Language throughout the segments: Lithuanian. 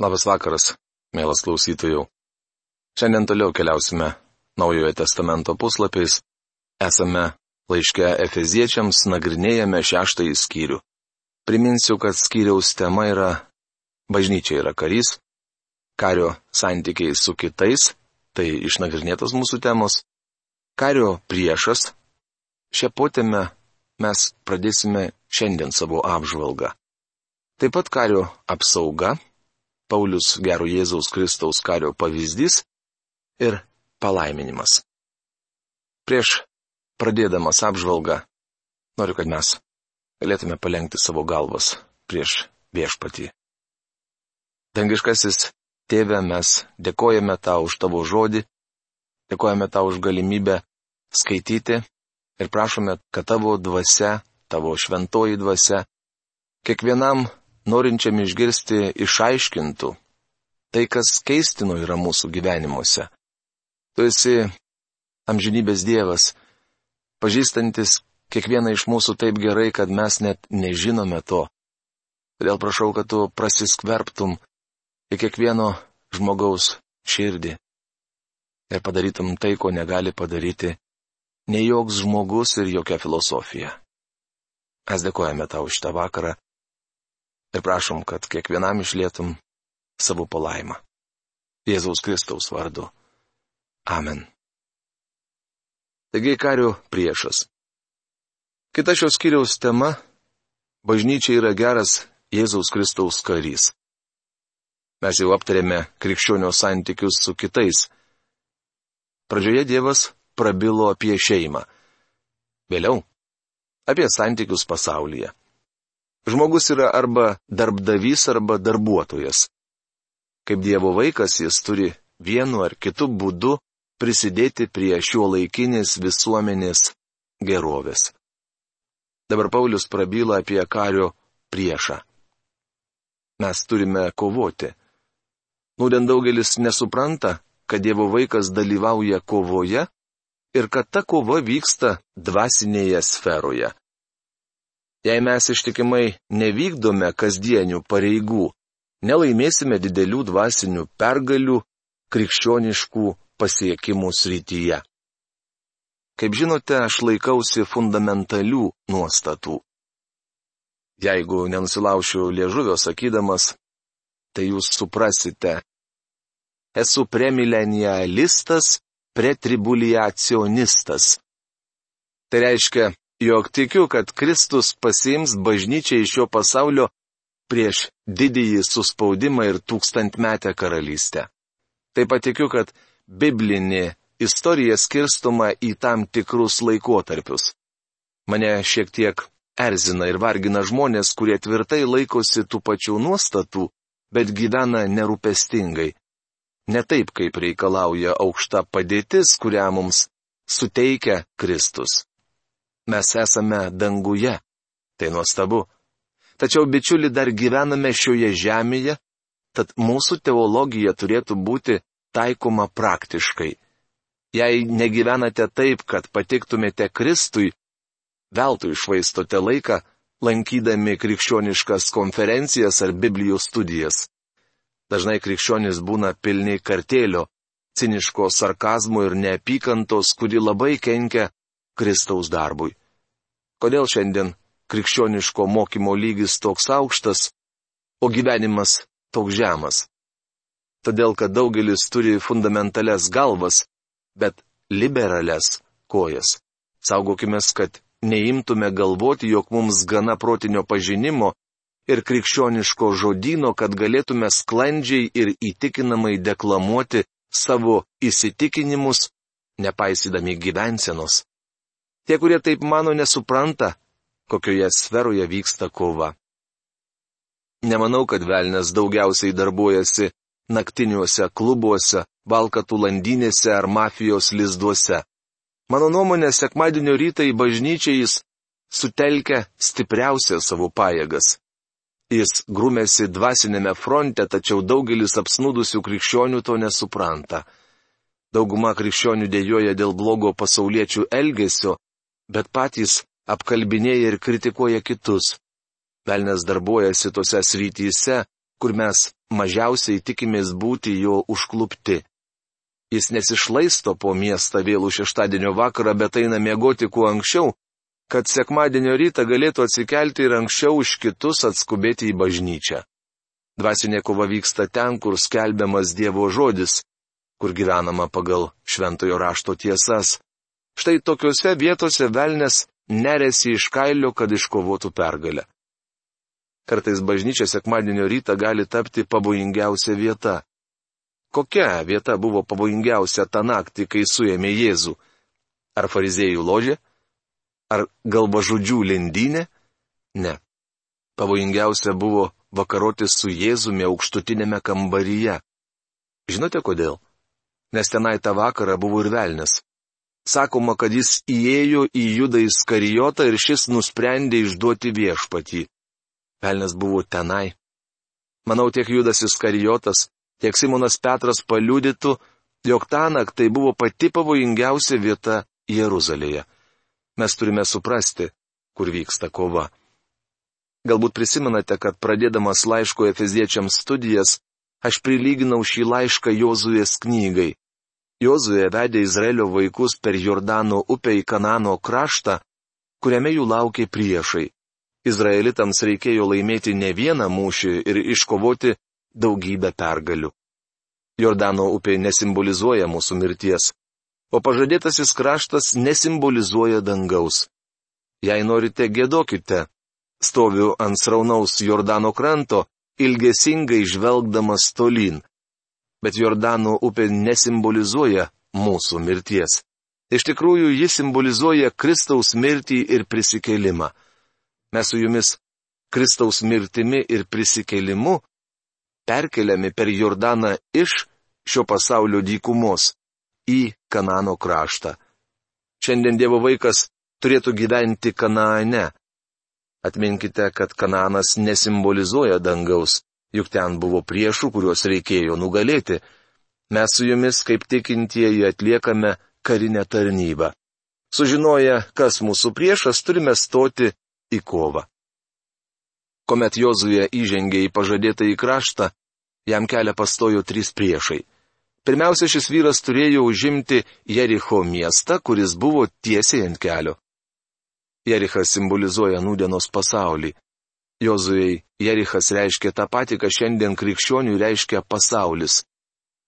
Labas vakaras, mielas klausytojų. Šiandien toliau keliausime Naujojo testamento puslapiais. Esame laiške Efeziečiams, nagrinėjame šeštąjį skyrių. Priminsiu, kad skyriaus tema yra bažnyčia yra karys, kario santykiai su kitais, tai išnagrinėtos mūsų temos, kario priešas. Šią potėmę mes pradėsime šiandien savo apžvalgą. Taip pat kario apsauga Paulius gero Jėzaus Kristaus kario pavyzdys ir palaiminimas. Prieš pradėdamas apžvalgą, noriu, kad mes galėtume palengti savo galvas prieš viešpatį. Dangiškasis tėve, mes dėkojame tau už tavo žodį, dėkojame tau už galimybę skaityti ir prašome, kad tavo dvasia, tavo šventoji dvasia, kiekvienam norinčiam išgirsti, išaiškintų tai, kas keistino yra mūsų gyvenimuose. Tu esi amžinybės Dievas, pažįstantis kiekvieną iš mūsų taip gerai, kad mes net nežinome to. Todėl prašau, kad tu prasiskverbtum į kiekvieno žmogaus širdį ir padarytum tai, ko negali padaryti nei joks žmogus ir jokia filosofija. Mes dėkojame tau šitą vakarą ir prašom, kad kiekvienam išlėtum savo palaimą. Jėzaus Kristaus vardu. Amen. Taigi karių priešas. Kita šios kiriaus tema - bažnyčia yra geras Jėzaus Kristaus karys. Mes jau aptarėme krikščionio santykius su kitais. Pradžioje Dievas prabilo apie šeimą. Vėliau - apie santykius pasaulyje. Žmogus yra arba darbdavys, arba darbuotojas. Kaip Dievo vaikas jis turi vienu ar kitu būdu prisidėti prie šio laikinės visuomenės gerovės. Dabar Paulius prabyla apie kario priešą. Mes turime kovoti. Nūdien daugelis nesupranta, kad Dievo vaikas dalyvauja kovoje ir kad ta kova vyksta dvasinėje sferoje. Jei mes ištikimai nevykdome kasdienių pareigų, nelaimėsime didelių dvasinių pergalių krikščioniškų pasiekimų srityje. Kaip žinote, aš laikausi fundamentalių nuostatų. Jeigu nenusilaušiu liežuvio sakydamas, tai jūs suprasite. Esu premilenialistas, pretribuliacionistas. Tai reiškia, jog tikiu, kad Kristus pasiims bažnyčią iš šio pasaulio prieš didįjį suspaudimą ir tūkstantmetę karalystę. Taip pat tikiu, kad biblinė istorija skirstoma į tam tikrus laikotarpius. Mane šiek tiek erzina ir vargina žmonės, kurie tvirtai laikosi tų pačių nuostatų, bet gyvena nerūpestingai. Ne taip, kaip reikalauja aukšta padėtis, kurią mums suteikia Kristus mes esame danguje. Tai nuostabu. Tačiau, bičiuli, dar gyvename šioje žemėje, tad mūsų teologija turėtų būti taikoma praktiškai. Jei negyvenate taip, kad patiktumėte Kristui, veltui išvaistote laiką, lankydami krikščioniškas konferencijas ar Biblijos studijas. Dažnai krikščionis būna pilni kartėlio, ciniško sarkazmo ir neapykantos, kuri labai kenkia Kristaus darbui. Kodėl šiandien krikščioniško mokymo lygis toks aukštas, o gyvenimas toks žemas? Todėl, kad daugelis turi fundamentales galvas, bet liberales kojas. Saugokime, kad neimtume galvoti, jog mums gana protinio pažinimo ir krikščioniško žodino, kad galėtume sklandžiai ir įtikinamai deklamuoti savo įsitikinimus, nepaisydami gyvensenos. Tie, kurie taip mano, nesupranta, kokioje sferoje vyksta kova. Nemanau, kad velnės daugiausiai darbuojasi naktiniuose klubuose, valkatų landynėse ar mafijos lizduose. Mano nuomonė, sekmadienio rytą į bažnyčią jis sutelkia stipriausią savo pajėgas. Jis grumėsi dvasinėme fronte, tačiau daugelis apsnūdusių krikščionių to nesupranta. Dauguma krikščionių dėjoja dėl blogo pasauliečių elgesio, bet patys apkalbinėja ir kritikuoja kitus. Velnes darbuojasi tose srityse, kur mes mažiausiai tikimės būti jo užklupti. Jis nesišlaisto po miestą vėlų šeštadienio vakarą, bet eina miegoti kuo anksčiau, kad sekmadienio rytą galėtų atsikelti ir anksčiau už kitus atskubėti į bažnyčią. Dvasinė kova vyksta ten, kur skelbiamas Dievo žodis, kur gyvenama pagal šventojo rašto tiesas. Štai tokiuose vietose velnės neresi iš kailio, kad iškovotų pergalę. Kartais bažnyčia sekmadienio rytą gali tapti pavojingiausia vieta. Kokia vieta buvo pavojingiausia tą naktį, kai suėmė Jėzų? Ar fariziejų ložė? Ar galvažudžių lendynė? Ne. Pavojingiausia buvo vakaroti su Jėzumi aukštutinėme kambaryje. Žinote kodėl? Nes tenai tą vakarą buvo ir velnės. Sakoma, kad jis įėjo į judą įskarijotą ir šis nusprendė išduoti viešpatį. Velnės buvo tenai. Manau, tiek judas įskarijotas, tiek Simonas Petras paliudytų, jog tą naktį tai buvo pati pavojingiausia vieta Jeruzalėje. Mes turime suprasti, kur vyksta kova. Galbūt prisimenate, kad pradėdamas laiško Efeziečiams studijas, aš prilyginau šį laišką Jozuės knygai. Jozuė vedė Izraelio vaikus per Jordano upę į Kanano kraštą, kuriame jų laukė priešai. Izraelitams reikėjo laimėti ne vieną mūšį ir iškovoti daugybę pergalių. Jordano upė nesimbolizuoja mūsų mirties o pažadėtasis kraštas nesimbolizuoja dangaus. Jei norite gėdokite, stoviu ant sraunaus Jordano kranto, ilgesingai žvelgdamas tolyn. Bet Jordano upė nesimbolizuoja mūsų mirties. Iš tikrųjų, ji simbolizuoja Kristaus mirtį ir prisikėlimą. Mes su jumis Kristaus mirtimi ir prisikėlimu perkeliami per Jordaną iš šio pasaulio dykumos į Kanano kraštą. Šiandien Dievo vaikas turėtų gyventi Kanaane. Atminkite, kad Kananas nesimbolizuoja dangaus, juk ten buvo priešų, kuriuos reikėjo nugalėti. Mes su jumis kaip tikintieji atliekame karinę tarnybą. Sužinoję, kas mūsų priešas, turime stoti į kovą. Komet Jozuje įžengė į pažadėtą į kraštą, jam kelią pastojo trys priešai. Pirmiausia, šis vyras turėjo užimti Jericho miestą, kuris buvo tiesiai ant kelio. Jerichas simbolizuoja nūdienos pasaulį. Jozujai Jerichas reiškia tą patį, ką šiandien krikščionių reiškia pasaulis.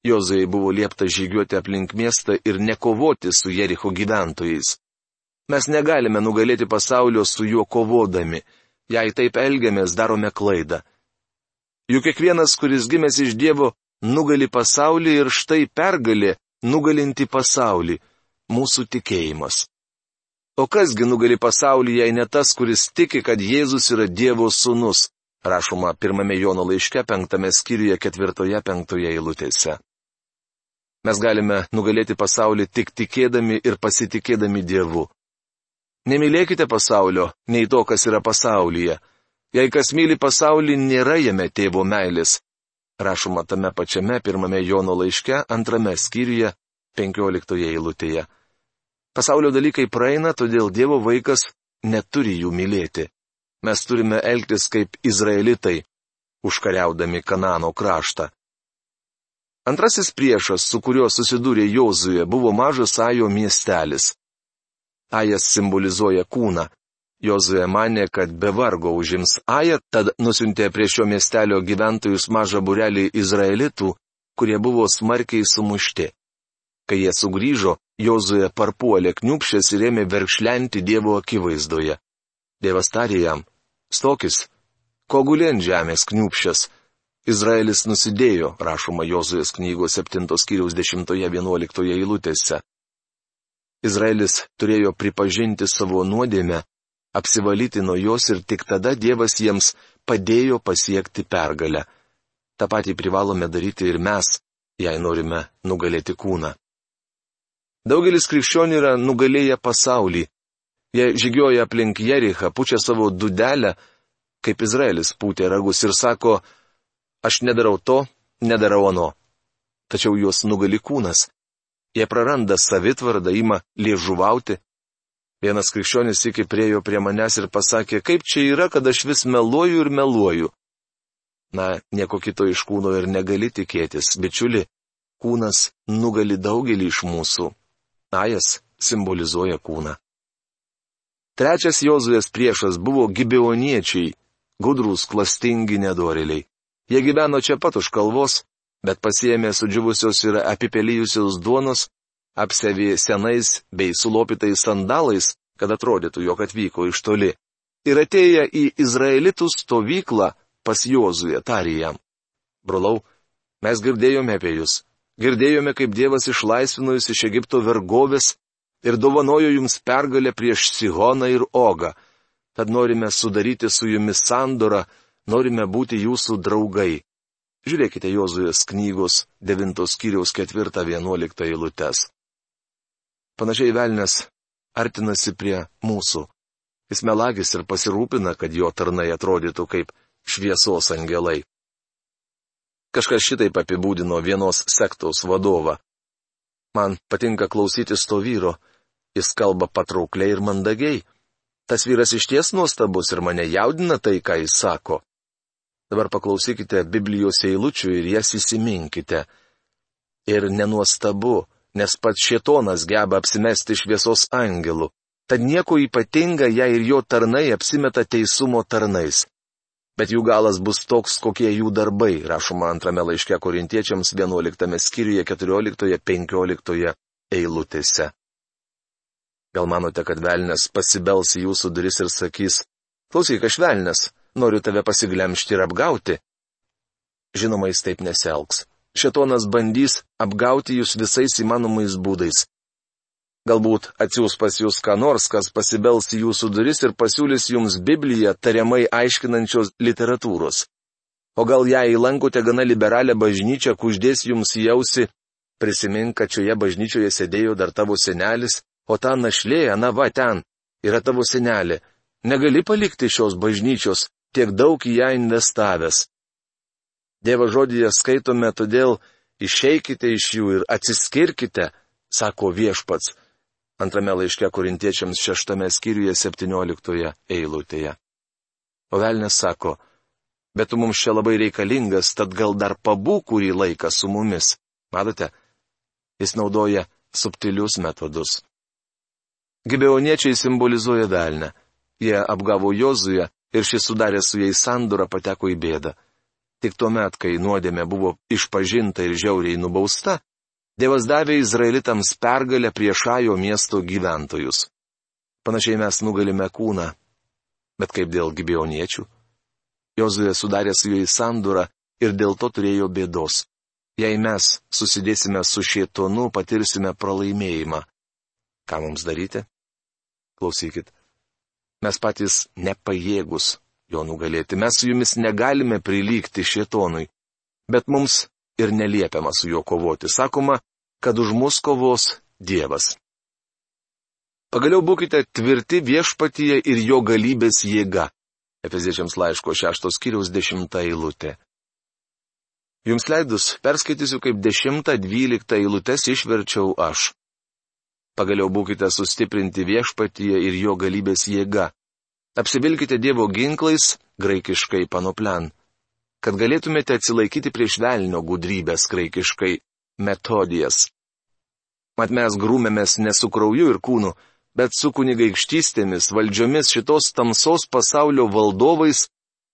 Jozujai buvo liepta žygiuoti aplink miestą ir nekovoti su Jericho gyventojais. Mes negalime nugalėti pasaulio su juo kovodami. Jei taip elgiamės, darome klaidą. Juk kiekvienas, kuris gimęs iš Dievo, nugali pasaulį ir štai pergalė nugalinti pasaulį - mūsų tikėjimas. O kasgi nugali pasaulį, jei ne tas, kuris tiki, kad Jėzus yra Dievo sūnus, rašoma pirmame Jono laiške penktame skyriuje ketvirtoje penktoje eilutėse. Mes galime nugalėti pasaulį tik tikėdami ir pasitikėdami Dievu. Nemylėkite pasaulio, nei to, kas yra pasaulyje. Jei kas myli pasaulį, nėra jame tėvo meilės, rašoma tame pačiame pirmame Jono laiške, antrame skyriuje, penkioliktoje eilutėje. Pasaulio dalykai praeina, todėl Dievo vaikas neturi jų mylėti. Mes turime elgtis kaip izraelitai, užkariaudami Kanano kraštą. Antrasis priešas, su kuriuo susidūrė Jozuje, buvo mažas Ajo miestelis. Ajas simbolizuoja kūną. Jozuė mane, kad be vargo užims Aja, tad nusintė prie šio miestelio gyventojus mažą burelį izraelitų, kurie buvo smarkiai sumušti. Kai jie sugrįžo, Jozuė parpuolė kniupšės ir ėmė verkšlenti Dievo akivaizdoje. Dievas tarė jam, stokis, ko gulien žemės kniupšės. Izraelis nusidėjo, rašoma Jozuės knygos 7 skyriaus 10-11 eilutėse. Izraelis turėjo pripažinti savo nuodėmę apsivalyti nuo jos ir tik tada Dievas jiems padėjo pasiekti pergalę. Ta patį privalome daryti ir mes, jei norime nugalėti kūną. Daugelis krikščionių yra nugalėję pasaulį. Jie žygioja aplink Jerichą, pučia savo dudelę, kaip Izraelis pūtė ragus ir sako, aš nedarau to, nedarau ano. Tačiau juos nugali kūnas. Jie praranda savitvardą, ima liežuvauti, Vienas krikščionis iki priejo prie manęs ir pasakė, kaip čia yra, kad aš vis meluoju ir meluoju. Na, nieko kito iš kūno ir negali tikėtis, bičiuli, kūnas nugali daugelį iš mūsų. Ajas simbolizuoja kūną. Trečias Jozuės priešas buvo gibeoniečiai, gudrus, klastingi nedoriliai. Jie gyveno čia pat už kalvos, bet pasiemė sudžiuvusios ir apipelyjusios duonos, apsevė senais bei sulopytais sandalais, kad atrodytų, jog atvyko iš toli. Ir atėję į Izraelitų stovyklą pas Jozuė tarė jam. Brolau, mes girdėjome apie jūs. Girdėjome, kaip Dievas išlaisvino jūs iš Egipto vergovės ir dovanojo jums pergalę prieš Sihoną ir Ogą. Tad norime sudaryti su jumis sandorą, norime būti jūsų draugai. Žiūrėkite Jozuės knygos 9 skyriaus 4-11 eilutes. Panašiai velnės artinasi prie mūsų. Jis melagis ir pasirūpina, kad jo tarnai atrodytų kaip šviesos angelai. Kažkas šitaip apibūdino vienos sektos vadovą. Man patinka klausytis to vyro, Jis kalba patraukliai ir mandagiai. Tas vyras iš ties nuostabus ir mane jaudina tai, ką jis sako. Dabar paklausykite Biblijos eilučių ir jas įsiminkite. Ir nenuostabu, nes pats šietonas geba apsimesti šviesos angelų. Tad nieko ypatinga, jei ir jo tarnai apsimeta teisumo tarnais. Bet jų galas bus toks, kokie jų darbai, rašoma antrame laiške korintiečiams 11 skyriuje 14-15 eilutėse. Gal manote, kad velnės pasibels į jūsų duris ir sakys, klausyk, aš velnės, noriu tave pasiglemšti ir apgauti? Žinoma, jis taip neselgs. Šetonas bandys apgauti jūs visais įmanomais būdais. Galbūt atsiūs pas jūs ką nors, kas pasibels į jūsų duris ir pasiūlys jums Bibliją tariamai aiškinančios literatūros. O gal jei lankote gana liberalią bažnyčią, kuždės jums jausi, prisimink, kad šioje bažnyčioje sėdėjo dar tavo senelis, o ta našlė, na va ten, yra tavo senelė. Negali palikti šios bažnyčios, tiek daug į ją investavęs. Dievo žodėje skaitome, todėl išeikite iš jų ir atsiskirkite, sako viešpats. Antrame laiške korintiečiams šeštame skyriuje septynioliktoje eilutėje. O velnės sako, bet tu mums čia labai reikalingas, tad gal dar pabūk kurį laiką su mumis. Matote, jis naudoja subtilius metodus. Gibeoniečiai simbolizuoja velnę. Jie apgavo Jozują ir šis sudarė su jais sandorą pateko į bėdą. Tik tuomet, kai nuodėmė buvo išpažinta ir žiauriai nubausta, Dievas davė Izraelitams pergalę prieš Ajo miesto gyventojus. Panašiai mes nugalime kūną. Bet kaip dėl gibeoniečių? Jozuė sudarė su jais sandorą ir dėl to turėjo bėdos. Jei mes susidėsime su šietonu, patirsime pralaimėjimą. Ką mums daryti? Klausykit. Mes patys nepajėgus jo nugalėti. Mes su jumis negalime prilygti šietonui. Bet mums ir neliepiama su juo kovoti. Sakoma, kad už mus kovos Dievas. Pagaliau būkite tvirti viešpatyje ir jo galybės jėga. Efeziečiams laiško šeštos kiriaus dešimtą eilutę. Jums leidus perskaitysiu kaip dešimtą dvyliktą eilutes išverčiau aš. Pagaliau būkite sustiprinti viešpatyje ir jo galybės jėga. Apsivilkite Dievo ginklais, graikiškai panoplen, kad galėtumėte atsilaikyti prieš velnio gudrybės, graikiškai metodijas. Mat mes grūmėmės ne su krauju ir kūnu, bet su kunigaikštystėmis, valdžiomis šitos tamsos pasaulio valdovais,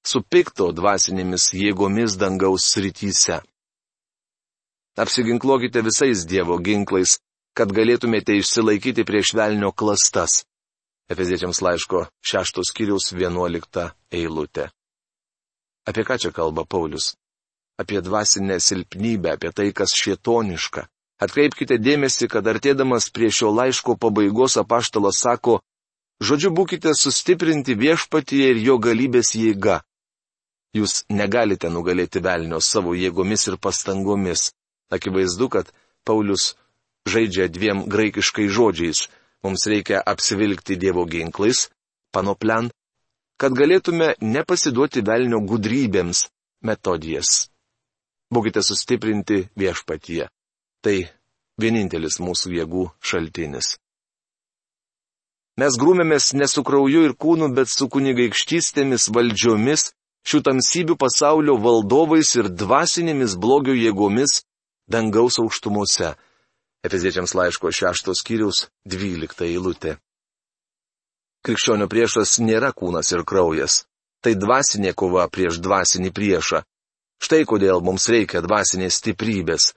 su pikto dvasinėmis jėgomis dangaus srityse. Apsiginkluokite visais Dievo ginklais, kad galėtumėte išsilaikyti prieš velnio klastas. Efeziečiams laiško 6 skyriaus 11 eilutė. Apie ką čia kalba Paulius? Apie dvasinę silpnybę, apie tai, kas šietoniška. Atkreipkite dėmesį, kad artėdamas prie šio laiško pabaigos apaštalas sako, žodžiu būkite sustiprinti viešpatyje ir jo galybės jėga. Jūs negalite nugalėti velnio savo jėgomis ir pastangomis. Akivaizdu, kad Paulius žaidžia dviem graikiškai žodžiais. Mums reikia apsivilkti Dievo ginklais, panoplen, kad galėtume nepasiduoti velnio gudrybėms, metodijas. Būkite sustiprinti viešpatyje. Tai vienintelis mūsų jėgų šaltinis. Mes grūmėmės ne su krauju ir kūnu, bet su kunigaikštystėmis, valdžiomis, šių tamsybių pasaulio valdovais ir dvasinėmis blogio jėgomis dangaus aukštumose. Efeziečiams laiško 6 skyriaus 12 eilutė. Krikščionio priešas nėra kūnas ir kraujas. Tai dvasinė kova prieš dvasinį priešą. Štai kodėl mums reikia dvasinės stiprybės.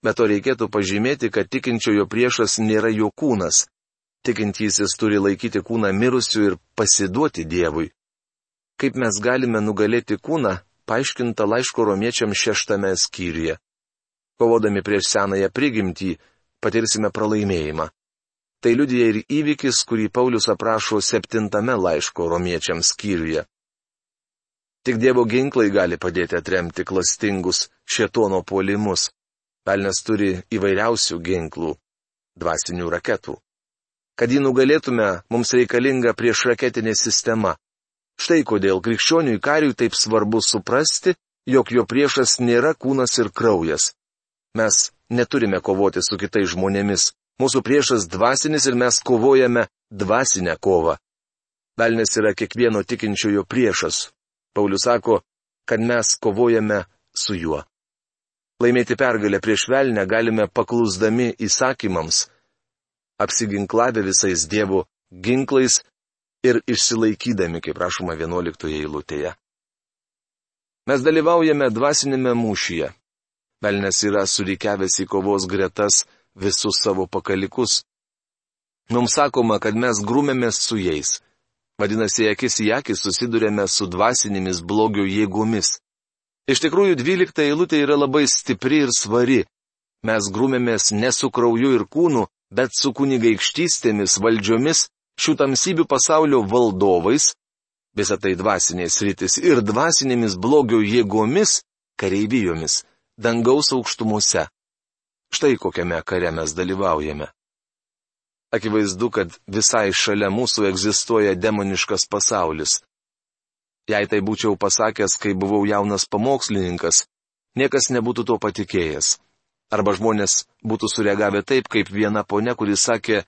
Bet to reikėtų pažymėti, kad tikinčiojo priešas nėra jo kūnas. Tikintysis turi laikyti kūną mirusiu ir pasiduoti Dievui. Kaip mes galime nugalėti kūną, paaiškinta laiško romiečiam šeštame skyriuje. Kovodami prieš senąją prigimtį, patirsime pralaimėjimą. Tai liudija ir įvykis, kurį Paulius aprašo septintame laiško romiečiams skyriuje. Tik Dievo ginklai gali padėti atremti klastingus šetono puolimus. Velnes turi įvairiausių ginklų - dvasinių raketų. Kad jį nugalėtume, mums reikalinga priešraketinė sistema. Štai kodėl krikščioniui kariui taip svarbu suprasti, jog jo priešas nėra kūnas ir kraujas. Mes neturime kovoti su kitais žmonėmis. Mūsų priešas dvasinis ir mes kovojame dvasinę kovą. Velnes yra kiekvieno tikinčiojo priešas. Paulius sako, kad mes kovojame su juo. Laimėti pergalę prieš velnę galime paklusdami įsakymams, apsiginklavę visais Dievo ginklais ir išsilaikydami, kaip rašoma 11 eilutėje. Mes dalyvaujame dvasinėme mūšyje. Velnes yra surikiavęs į kovos gretas visus savo pakalikus. Mums sakoma, kad mes grūmėmės su jais. Vadinasi, akis į akį susidurėme su dvasinėmis blogio jėgomis. Iš tikrųjų, dvylikta eilutė yra labai stipri ir svari. Mes grūmėmės ne su krauju ir kūnu, bet su kunigaikštystėmis, valdžiomis, šių tamsybių pasaulio valdovais, visą tai dvasinės rytis ir dvasinėmis blogio jėgomis, kareivijomis, dangaus aukštumuose. Štai kokiame kare mes dalyvaujame. Akivaizdu, kad visai šalia mūsų egzistuoja demoniškas pasaulis. Jei tai būčiau pasakęs, kai buvau jaunas pamokslininkas, niekas nebūtų to patikėjęs. Arba žmonės būtų sureagavę taip, kaip viena ponia, kuris sakė,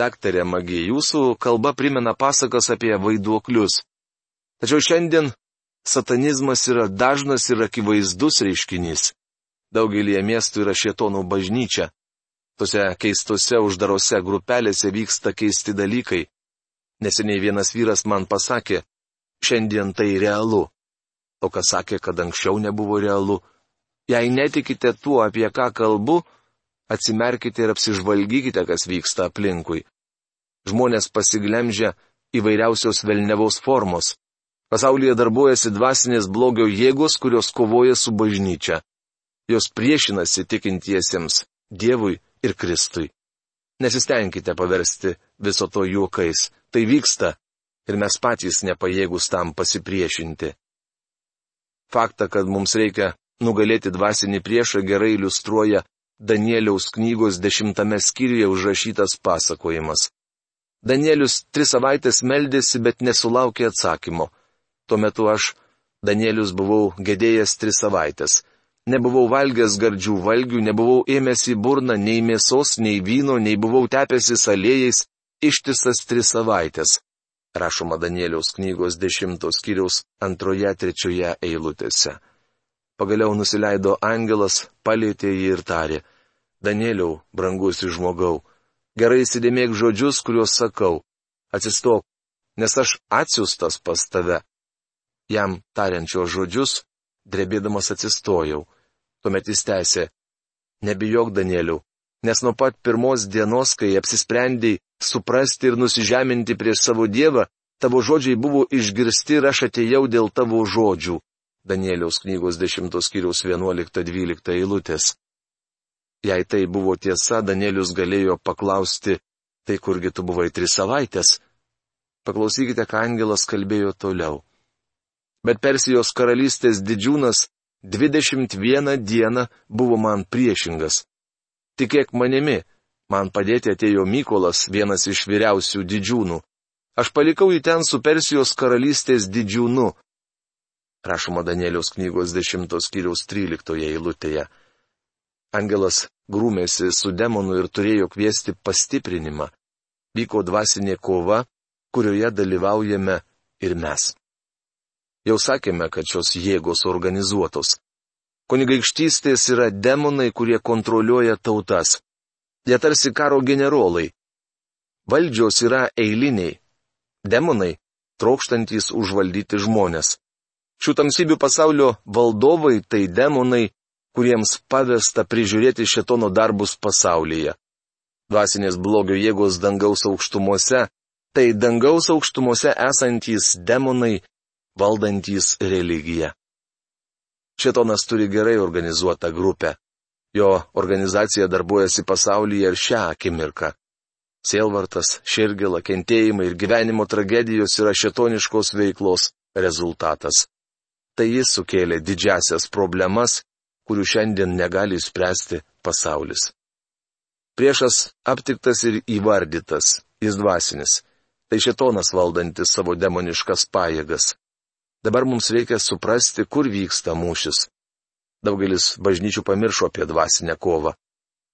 daktarė Magija, jūsų kalba primena pasakas apie vaiduoklius. Tačiau šiandien satanizmas yra dažnas ir akivaizdus reiškinys. Daugelie miestų yra šietonų bažnyčia. Tose keistose uždarose grupelėse vyksta keisti dalykai. Neseniai vienas vyras man pasakė, Šiandien tai realu. O kas sakė, kad anksčiau nebuvo realu. Jei netikite tuo, apie ką kalbu, atsimerkite ir apsižvalgykite, kas vyksta aplinkui. Žmonės pasiglemžia įvairiausios velnevaus formos. Pasaulyje darbuojasi dvasinės blogio jėgos, kurios kovoja su bažnyčia. Jos priešinasi tikintiesiems Dievui ir Kristui. Nesistengkite paversti viso to juokais. Tai vyksta ir mes patys nepajėgus tam pasipriešinti. Faktą, kad mums reikia nugalėti dvasinį priešą gerai iliustruoja Danieliaus knygos dešimtame skyriuje užrašytas pasakojimas. Danielius tris savaitės meldėsi, bet nesulaukė atsakymo. Tuo metu aš, Danielius, buvau gedėjęs tris savaitės. Nebuvau valgęs gardžių valgių, nebuvau ėmęs į burną nei mėsos, nei vyno, nei buvau tepęsis aliejais ištisas tris savaitės rašoma Danieliaus knygos dešimtos skyriaus antroje trečioje eilutėse. Pagaliau nusileido angelas, palėtė jį ir tarė, Danieliau, brangusi žmogau, gerai įsidėmėk žodžius, kuriuos sakau, atsistok, nes aš atsiustas pas tave. Jam tariančio žodžius, drebėdamas atsistojau. Tuomet jis tęsė, nebijok Danieliau, nes nuo pat pirmos dienos, kai apsisprendėjai suprasti ir nusižeminti prieš savo Dievą, tavo žodžiai buvo išgirsti ir aš atėjau dėl tavo žodžių. Danieliaus knygos 10 skyriaus 11-12 eilutės. Jei tai buvo tiesa, Danielius galėjo paklausti, tai kurgi tu buvai tris savaitės? Paklausykite, ką angelas kalbėjo toliau. Bet Persijos karalystės didžiūnas 21 dieną buvo man priešingas. Tikėk manimi, Man padėti atėjo Mykolas, vienas iš vyriausių didžiūnų. Aš palikau jį ten su Persijos karalystės didžiūnu. Rašoma Danieliaus knygos 10 skyriaus 13 eilutėje. Angelas grūmėsi su demonu ir turėjo kviesti pastiprinimą. Vyko dvasinė kova, kurioje dalyvaujame ir mes. Jau sakėme, kad šios jėgos organizuotos. Kunigaikštystės yra demonai, kurie kontroliuoja tautas. Jie tarsi karo generolai. Valdžios yra eiliniai. Demonai - trokštantys užvaldyti žmonės. Šių tamsybių pasaulio valdovai tai demonai, kuriems pavesta prižiūrėti šetono darbus pasaulyje. Dvasinės blogio jėgos dangaus aukštumose - tai dangaus aukštumose esantys demonai, valdantys religiją. Šetonas turi gerai organizuotą grupę. Jo organizacija darbuojasi pasaulyje ir šią akimirką. Sielvartas, širgila, kentėjimai ir gyvenimo tragedijos yra šetoniškos veiklos rezultatas. Tai jis sukėlė didžiasias problemas, kurių šiandien negali spręsti pasaulis. Priešas aptiktas ir įvardytas, jis dvasinis. Tai šetonas valdantis savo demoniškas pajėgas. Dabar mums reikia suprasti, kur vyksta mūšis. Daugelis bažnyčių pamiršo apie dvasinę kovą.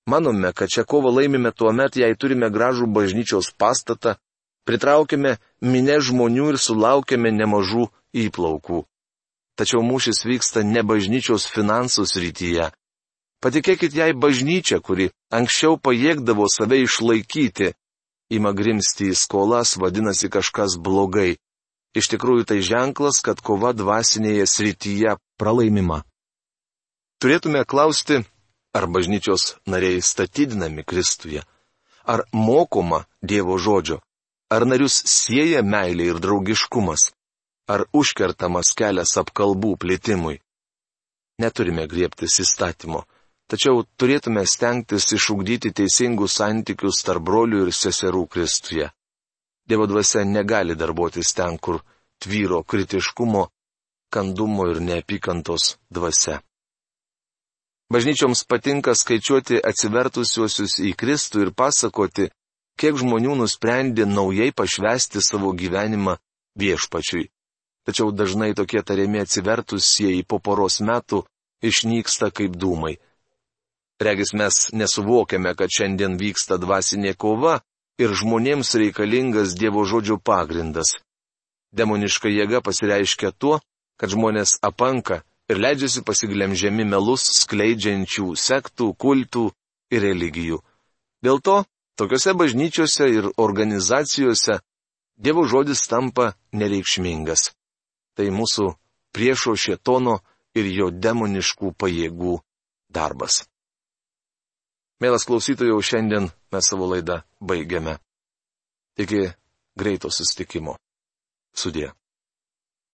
Manome, kad šią kovą laimime tuo met, jei turime gražų bažnyčios pastatą, pritraukime minę žmonių ir sulaukėme nemažų įplaukų. Tačiau mūšis vyksta ne bažnyčios finansų srityje. Patikėkit jai bažnyčia, kuri anksčiau pajėgdavo save išlaikyti, ima grimsti į skolas, vadinasi kažkas blogai. Iš tikrųjų tai ženklas, kad kova dvasinėje srityje pralaimima. Turėtume klausti, ar bažnyčios nariai statydinami Kristuje, ar mokoma Dievo žodžio, ar narius sieja meilė ir draugiškumas, ar užkertamas kelias apkalbų plėtimui. Neturime griebtis įstatymo, tačiau turėtume stengtis išugdyti teisingus santykius tarp brolių ir seserų Kristuje. Dievo dvasia negali darbuotis ten, kur tvyro kritiškumo, kandumo ir neapykantos dvasia. Bažnyčioms patinka skaičiuoti atsivertusiuosius į Kristų ir pasakoti, kiek žmonių nusprendė naujai pašvesti savo gyvenimą viešpačiui. Tačiau dažnai tokie tariami atsivertusieji po poros metų išnyksta kaip dūmai. Regis mes nesuvokiame, kad šiandien vyksta dvasinė kova ir žmonėms reikalingas Dievo žodžio pagrindas. Demoniška jėga pasireiškia tuo, kad žmonės apanka ir leidžiasi pasiglemžiami melus skleidžiančių sektų, kultų ir religijų. Dėl to, tokiuose bažnyčiose ir organizacijose Dievo žodis tampa nereikšmingas. Tai mūsų priešo šietono ir jo demoniškų pajėgų darbas. Mielas klausytojų, šiandien mes savo laidą baigiame. Iki greito sustikimo. Sudė.